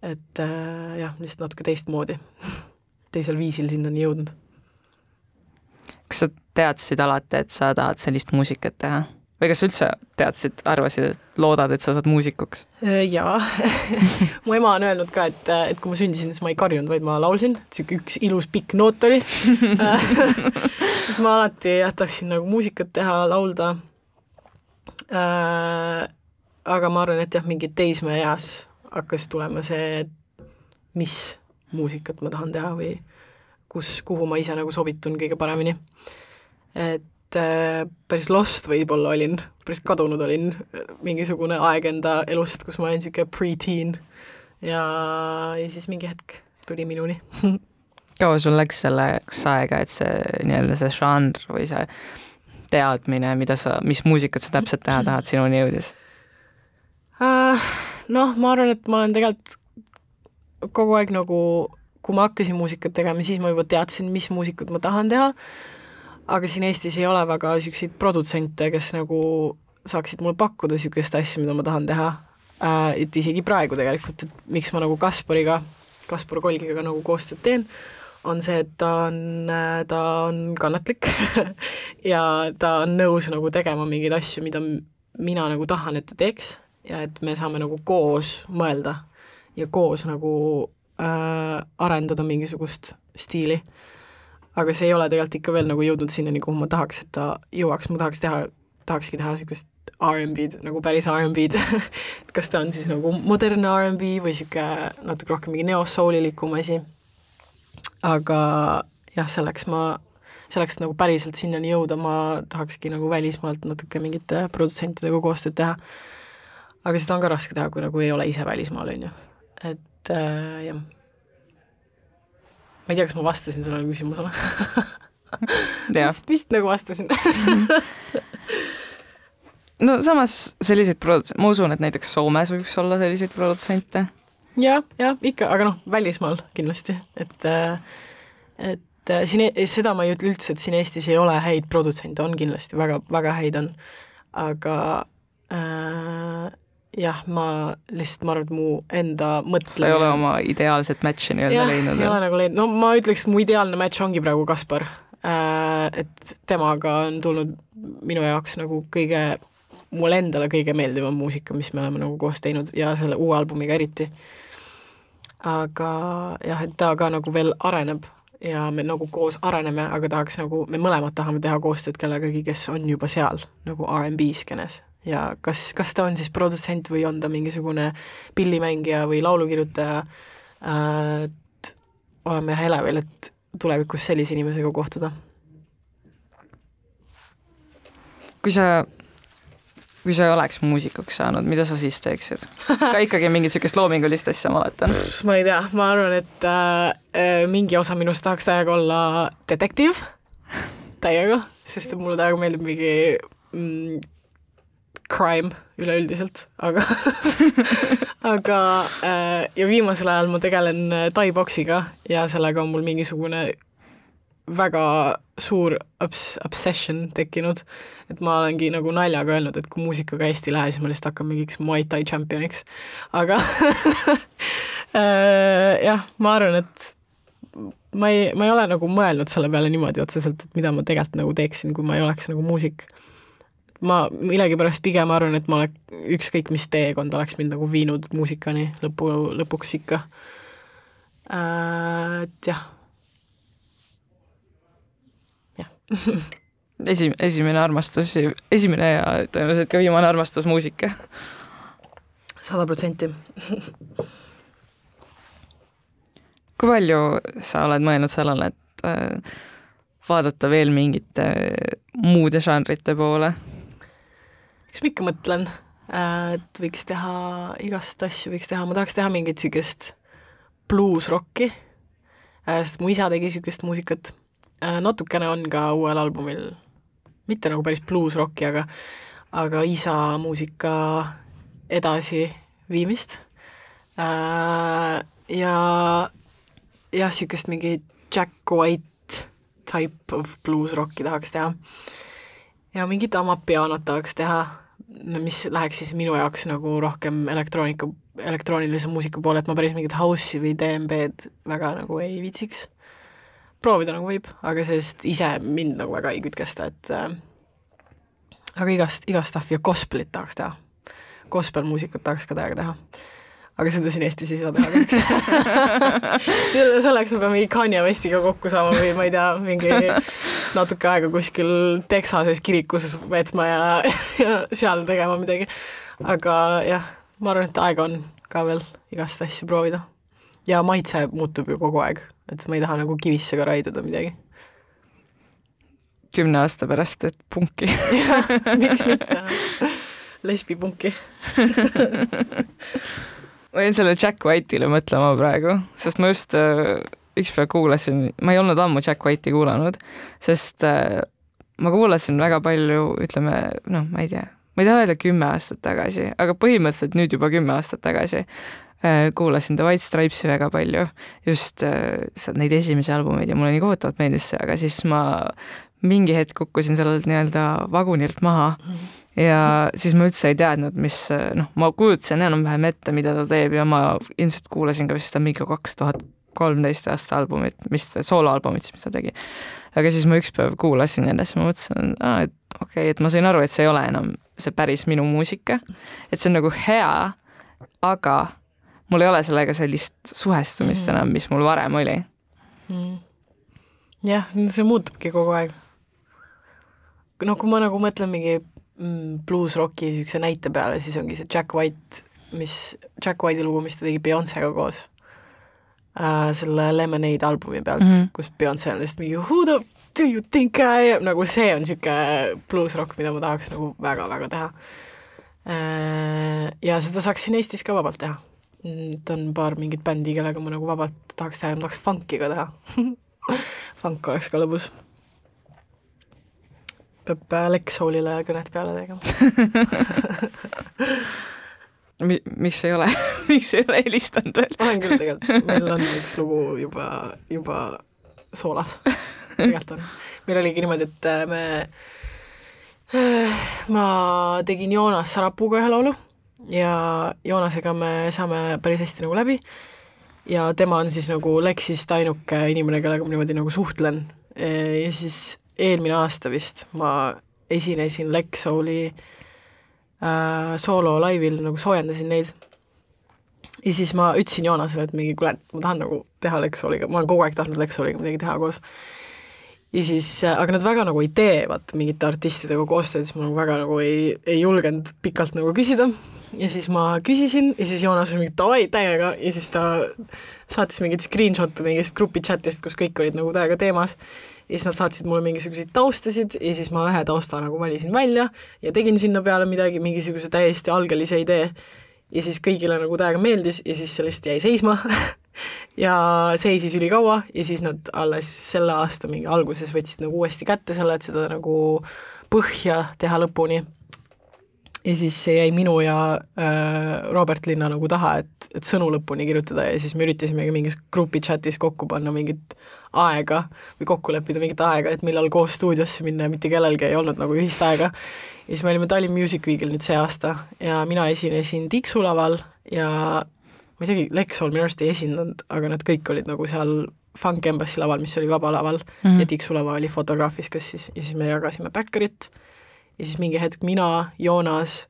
[SPEAKER 2] et äh, jah, lihtsalt natuke teistmoodi teisel viisil sinnani jõudnud.
[SPEAKER 1] kas sa teadsid alati, et sa tahad sellist muusikat teha? Või kas sa üldse teadsid, arvasid, et loodad, et sa saad muusikuks?
[SPEAKER 2] Äh, jaa mu ema on öelnud ka, et, et kui ma sündisin, siis ma ei karjunud, vaid ma laulsin, niisugune üks ilus pikk noot oli ma alati jah, tahtsin nagu muusikat teha, laulda äh,. aga ma arvan, et jah, mingi teismeeas hakkas tulema see, mis muusikat ma tahan teha või kus, kuhu ma ise nagu sobitun kõige paremini. et päris lost võib-olla olin, päris kadunud olin, mingisugune aeg enda elust, kus ma olin niisugune pre-teen. Ja, ja siis mingi hetk tuli minuni.
[SPEAKER 1] Kaua sul läks selleks aega, et see nii-öelda see žanr või see teadmine, mida sa, mis muusikat sa täpselt teha tahad, sinuni jõudis?
[SPEAKER 2] Uh,? Noh, ma arvan, et ma olen tegelikult kogu aeg nagu, kui ma hakkasin muusikat tegema, siis ma juba teadsin, mis muusikat ma tahan teha, aga siin Eestis ei ole väga niisuguseid produtsente, kes nagu saaksid mulle pakkuda niisugust asja, mida ma tahan teha uh,. Et isegi praegu tegelikult, et miks ma nagu Kaspariga, Kaspar Kolgiga nagu koostööd teen, on see, et ta on, ta on kannatlik ja ta on nõus nagu tegema mingeid asju, mida mina nagu tahan, et ta teeks ja et me saame nagu koos mõelda ja koos nagu äh, arendada mingisugust stiili. Aga see ei ole tegelikult ikka veel nagu jõudnud sinnani, kuhu ma tahaks, et ta jõuaks, ma tahaks teha, tahakski teha niisugust R&B-d, nagu päris R&B-d et kas ta on siis nagu modernne R&B või niisugune natuke rohkem mingi neo-soulilikum asi aga jah, selleks ma, selleks nagu päriselt sinnani jõuda, ma tahakski nagu välismaalt natuke mingite produtsentidega koostööd teha. aga seda on ka raske teha, kui nagu ei ole ise välismaal, on ju. et äh, jah. Ma ei tea, kas ma vastasin sellele küsimusele. Vist, vist nagu vastasin.
[SPEAKER 1] No samas selliseid produts-, ma usun, et näiteks Soomes võiks olla selliseid produtsente.
[SPEAKER 2] Jah, jah, ikka, aga noh, välismaal kindlasti, et et siin, e-, seda ma ei ütle üldse, et siin Eestis ei ole häid produtsente, on kindlasti väga, väga häid on, aga äh, jah, ma lihtsalt, ma arvan, et mu enda mõtlemine
[SPEAKER 1] sa ei ole oma ideaalset match'i nii-öelda leidnud?
[SPEAKER 2] ei ole nagu leidnud, no ma ütleks, mu ideaalne match ongi praegu Kaspar. Äh,, et temaga on tulnud minu jaoks nagu kõige, mulle endale kõige meeldivam muusika, mis me oleme nagu koos teinud ja selle uue albumiga eriti. Aga jah, et ta ka nagu veel areneb ja me nagu koos areneme, aga tahaks nagu, me mõlemad tahame teha koostööd kellegagi, kes on juba seal nagu R'n'B skeenes ja kas, kas ta on siis produtsent või on ta mingisugune pillimängija või laulukirjutaja, et oleme jah elevil, et tulevikus sellise inimesega kohtuda.
[SPEAKER 1] kui sa kui sa ei oleks muusikuks saanud, mida sa siis teeksid? ka ikkagi mingit niisugust loomingulist asja, ma oletan.
[SPEAKER 2] ma ei tea, ma arvan, et äh, mingi osa minust tahaks täiega olla detektiiv, täiega, sest mulle täiega meeldib mingi mm, crime üleüldiselt, aga aga äh, ja viimasel ajal ma tegelen äh, tai-poksiga ja sellega on mul mingisugune väga suur obs-, obsession tekkinud, et ma olengi nagu naljaga öelnud, et kui muusikaga hästi ei lähe, siis ma lihtsalt hakkan mingiks Muay Thai tšempioniks, aga äh, jah, ma arvan, et ma ei, ma ei ole nagu mõelnud selle peale niimoodi otseselt, et mida ma tegelikult nagu teeksin, kui ma ei oleks nagu muusik. Ma millegipärast pigem arvan, et ma oleks, ükskõik mis teekond oleks mind nagu viinud muusikani lõpu, lõpuks ikka. Äh, et jah
[SPEAKER 1] esi-, esimene armastus, esimene ja tõenäoliselt ka viimane armastus muusika.
[SPEAKER 2] sada protsenti.
[SPEAKER 1] kui palju sa oled mõelnud sellele, et äh, vaadata veel mingite muude žanrite poole?
[SPEAKER 2] Eks ma ikka mõtlen, äh, et võiks teha igast asju, võiks teha, ma tahaks teha mingit niisugust bluusrocki, äh, sest mu isa tegi niisugust muusikat. Äh, natukene on ka uuel albumil, mitte nagu päris bluusrocki, aga aga isa muusika edasiviimist. Ja jah, niisugust mingi Jack White type of bluusrocki tahaks teha. ja mingit amapianot tahaks teha, mis läheks siis minu jaoks nagu rohkem elektroonika, elektroonilise muusika poole, et ma päris mingit house'i või DMB-d väga nagu ei viitsiks proovida nagu võib, aga sellest ise mind nagu väga ei kütkesta, et äh, aga igast, igast stuff'i ja cosplay tahaks teha. Gospel muusikat tahaks ka täiega teha. Aga seda siin Eestis ei saa teha kahjuks selle, selleks me peame mingi Kanye Westiga kokku saama või ma ei tea, mingi natuke aega kuskil Texases kirikus veetma ja, ja seal tegema midagi. aga jah, ma arvan, et aega on ka veel igast asju proovida. ja maitse muutub ju kogu aeg et ma ei taha nagu kivisse ka raiduda midagi.
[SPEAKER 1] kümne aasta pärast, et punki.
[SPEAKER 2] miks mitte, lesbipunki.
[SPEAKER 1] ma jäin selle Jack White'ile mõtlema praegu, sest ma just äh, ükspäev kuulasin, ma ei olnud ammu Jack White'i kuulanud, sest äh, ma kuulasin väga palju, ütleme noh, ma ei tea, ma ei taha öelda kümme aastat tagasi, aga põhimõtteliselt nüüd juba kümme aastat tagasi äh, kuulasin The White Stripes'i väga palju, just neid esimesi albumeid ja mulle nii kohutavalt meeldis see, aga siis ma mingi hetk kukkusin sellelt nii-öelda vagunilt maha ja siis ma üldse ei teadnud, mis noh, ma kujutasin enam-vähem ette, mida ta teeb ja ma ilmselt kuulasin ka vist seda mingi kaks tuhat kolmteist aasta albumit, mis sooloalbumit siis, mis ta tegi. aga siis ma üks päev kuulasin jälle, siis ma mõtlesin, et okei okay,, et ma sain aru, et see ei ole enam see päris minu muusika, et see on nagu hea, aga mul ei ole sellega sellist suhestumist
[SPEAKER 2] Mhm.
[SPEAKER 1] enam, mis mul varem oli.
[SPEAKER 2] Mm. jah, see muutubki kogu aeg. no kui ma nagu mõtlen mingi mm, bluusrocki niisuguse näite peale, siis ongi see Jack White, mis, Jack White'i lugu, mis ta tegi Beyonce'ga koos äh,, selle Lemonade albumi pealt mm. -hmm. kus Beyonce on lihtsalt mingi Who the do you think I am, nagu see on niisugune bluusrock, mida ma tahaks nagu väga-väga teha äh,. ja seda saaks siin Eestis ka vabalt teha. et on paar mingit bändi, kellega ma nagu vabalt tahaks teha ja ma tahaks funk'i ka teha funk oleks ka lõbus. Peab äh, Lex Soulile kõnet peale tegema.
[SPEAKER 1] Mi-, miks ei ole, miks ei ole helistanud veel?
[SPEAKER 2] olen küll tegelikult, meil on üks lugu juba, juba soolas. tegelikult on. meil oligi niimoodi, et äh, me, ma tegin Joonas Sarapuuga ühe laulu ja Joonasega me saame päris hästi nagu läbi ja tema on siis nagu Lexist ainuke inimene, kellega ma niimoodi nagu suhtlen. ja siis eelmine aasta vist ma esinesin Lex Souli äh, soolo laivil, nagu soojendasin neid ja siis ma ütlesin Joonasele, et mingi kuule, ma tahan nagu teha Lexoliga, ma olen kogu aeg tahtnud Lexoliga midagi teha koos. ja siis, aga nad väga nagu ei tee vaata mingite artistidega koostööd, siis ma nagu väga nagu ei, ei julgenud pikalt nagu küsida. ja siis ma küsisin ja siis Joonas oli mingi davai, täiega ja siis ta saatis mingeid screenshot'e mingist grupi chat'ist, kus kõik olid nagu täiega teemas ja siis nad saatsid mulle mingisuguseid taustasid ja siis ma ühe tausta nagu valisin välja ja tegin sinna peale midagi, mingisuguse täiesti algelise idee ja siis kõigile nagu täiega meeldis ja siis see lihtsalt jäi seisma ja seisis ülikaua ja siis nad alles selle aasta mingi alguses võtsid nagu uuesti kätte selle, et seda nagu põhja teha lõpuni. ja siis see jäi minu ja äh, Robert Linna nagu taha, et, et sõnu lõpuni kirjutada ja siis me üritasimegi mingis grupi chatis kokku panna mingit aega või kokku leppida mingit aega, et millal koos stuudiosse minna ja mitte kellelgi ei olnud nagu ühist aega. Ja siis me olime Tallinn Music Weekil nüüd see aasta ja mina esinesin Tiksu laval ja ma isegi Lexol minu arust ei esindanud, aga nad kõik olid nagu seal Funk Embassy laval, mis oli vaba laval. Mm -hmm. ja Tiksu lava oli fotograafis, kes siis, ja siis me jagasime backerit ja siis mingi hetk mina, Joonas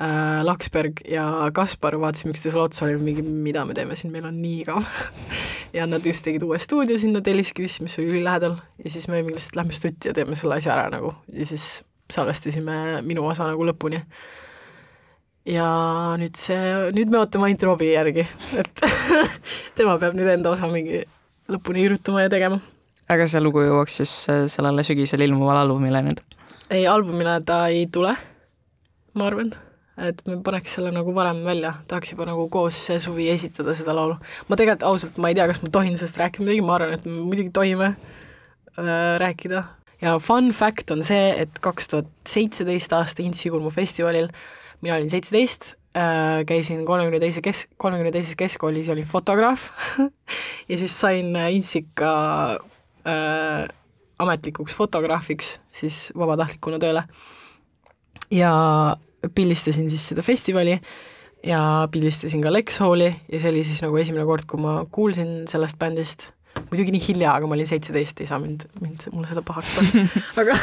[SPEAKER 2] äh,, Laksberg ja Kaspar vaatasime üksteisele otsa, olime mingi, mida me teeme siin, meil on nii igav ja nad just tegid uue stuudio sinna Telliskivisse, mis oli ülilähedal ja siis me olime lihtsalt lähme stutti ja teeme selle asja ära nagu ja siis salvestasime minu osa nagu lõpuni. ja nüüd see, nüüd me ootame ainult Robbie järgi, et tema peab nüüd enda osa mingi lõpuni kirjutama ja tegema.
[SPEAKER 1] aga see lugu jõuaks siis äh, sellele sügisel ilmuvale albumile nüüd?
[SPEAKER 2] ei, albumile ta ei tule, ma arvan, et me paneks selle nagu varem välja, tahaks juba nagu koos see suvi esitada seda laulu. ma tegelikult ausalt, ma ei tea, kas ma tohin sellest rääkida midagi, ma arvan, et me muidugi tohime äh, rääkida. ja fun fact on see, et kaks tuhat seitseteist aasta Intsikurmu festivalil mina olin seitseteist äh,, käisin kolmekümne teise kes-, kolmekümne teises keskkoolis ja olin fotograaf ja siis sain äh, Intsika äh, ametlikuks fotograafiks siis vabatahtlikuna tööle ja pildistasin siis seda festivali ja pildistasin ka Lex Halli ja see oli siis nagu esimene kord, kui ma kuulsin sellest bändist, muidugi nii hilja, aga ma olin seitseteist, ei saa mind, mind, mulle seda pahaks panna, aga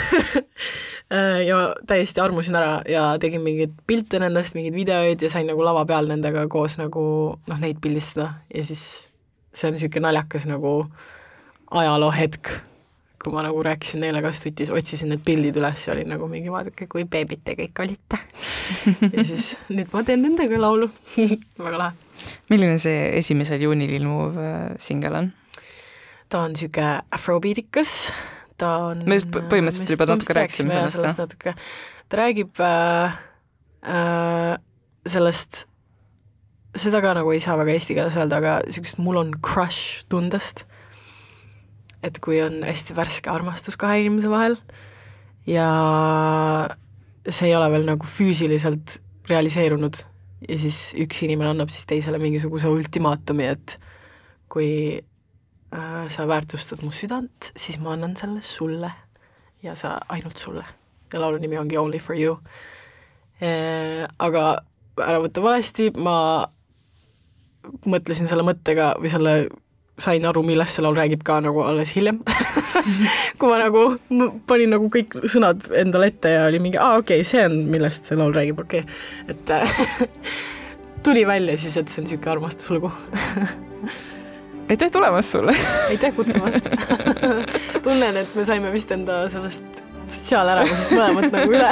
[SPEAKER 2] ja täiesti armusin ära ja tegin mingeid pilte nendest, mingeid videoid ja sain nagu lava peal nendega koos nagu noh, neid pildistada. Ja siis see on niisugune naljakas nagu ajaloohetk kui ma nagu rääkisin neile ka stutis, otsisin need pildid üles ja olin nagu mingi vaadake, kui beebid te kõik olite. ja siis nüüd ma teen nendega laulu. väga lahe.
[SPEAKER 1] milline see esimesel juunil ilmuv äh, singel on?
[SPEAKER 2] ta on niisugune afrobeatikas, ta on
[SPEAKER 1] me just põhimõtteliselt juba natuke rääkisime sellest,
[SPEAKER 2] sellest natuke. ta räägib äh, äh, sellest, seda ka nagu ei saa väga eesti keeles öelda, aga niisugust mul on crush tundest. Et kui on hästi värske armastus kahe inimese vahel ja see ei ole veel nagu füüsiliselt realiseerunud ja siis üks inimene annab siis teisele mingisuguse ultimaatumi, et kui äh, sa väärtustad mu südant, siis ma annan selle sulle ja sa ainult sulle. ja laulu nimi ongi Only for you e,. Aga ära võta valesti, ma mõtlesin selle mõttega või selle sain aru, millest see laul räägib ka nagu alles hiljem. Kui ma nagu ma panin nagu kõik sõnad endale ette ja oli mingi, aa okei okay,, see on, millest see laul räägib, okei. Okay., et tuli välja siis, et see on niisugune armastuslugu.
[SPEAKER 1] Aitäh tulemast sulle!
[SPEAKER 2] Aitäh kutsumast! Tunnen, et me saime vist enda sellest sotsiaalärevusest mõlemad nagu üle